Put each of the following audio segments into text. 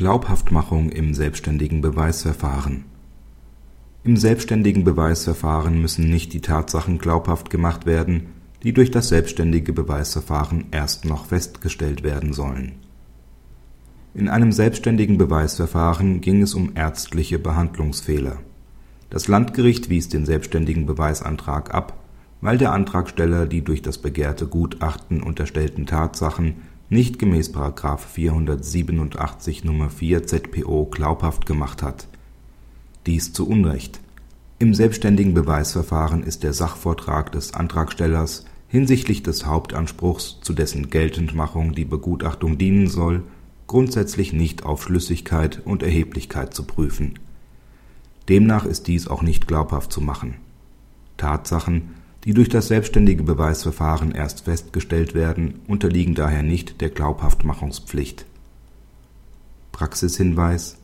Glaubhaftmachung im selbstständigen Beweisverfahren Im selbstständigen Beweisverfahren müssen nicht die Tatsachen glaubhaft gemacht werden, die durch das selbstständige Beweisverfahren erst noch festgestellt werden sollen. In einem selbstständigen Beweisverfahren ging es um ärztliche Behandlungsfehler. Das Landgericht wies den selbstständigen Beweisantrag ab, weil der Antragsteller die durch das begehrte Gutachten unterstellten Tatsachen nicht gemäß § 487 Nr. 4 ZPO glaubhaft gemacht hat. Dies zu Unrecht. Im selbstständigen Beweisverfahren ist der Sachvortrag des Antragstellers hinsichtlich des Hauptanspruchs, zu dessen Geltendmachung die Begutachtung dienen soll, grundsätzlich nicht auf Schlüssigkeit und Erheblichkeit zu prüfen. Demnach ist dies auch nicht glaubhaft zu machen. Tatsachen die durch das selbstständige Beweisverfahren erst festgestellt werden, unterliegen daher nicht der Glaubhaftmachungspflicht. Praxishinweis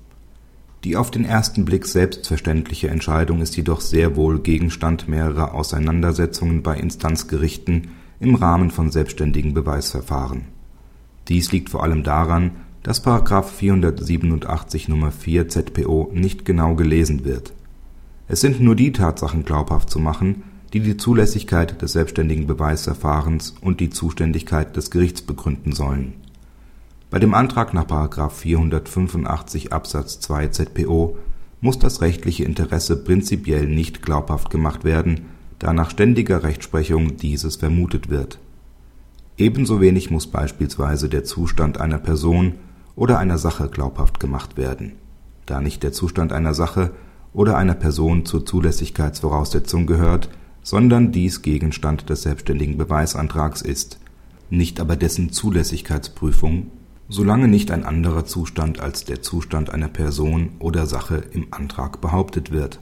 Die auf den ersten Blick selbstverständliche Entscheidung ist jedoch sehr wohl Gegenstand mehrerer Auseinandersetzungen bei Instanzgerichten im Rahmen von selbstständigen Beweisverfahren. Dies liegt vor allem daran, dass § 487 Nr. 4 ZPO nicht genau gelesen wird. Es sind nur die Tatsachen glaubhaft zu machen die die Zulässigkeit des selbstständigen Beweisverfahrens und die Zuständigkeit des Gerichts begründen sollen. Bei dem Antrag nach § 485 Absatz 2 ZPO muss das rechtliche Interesse prinzipiell nicht glaubhaft gemacht werden, da nach ständiger Rechtsprechung dieses vermutet wird. Ebenso wenig muss beispielsweise der Zustand einer Person oder einer Sache glaubhaft gemacht werden, da nicht der Zustand einer Sache oder einer Person zur Zulässigkeitsvoraussetzung gehört sondern dies Gegenstand des selbstständigen Beweisantrags ist, nicht aber dessen Zulässigkeitsprüfung, solange nicht ein anderer Zustand als der Zustand einer Person oder Sache im Antrag behauptet wird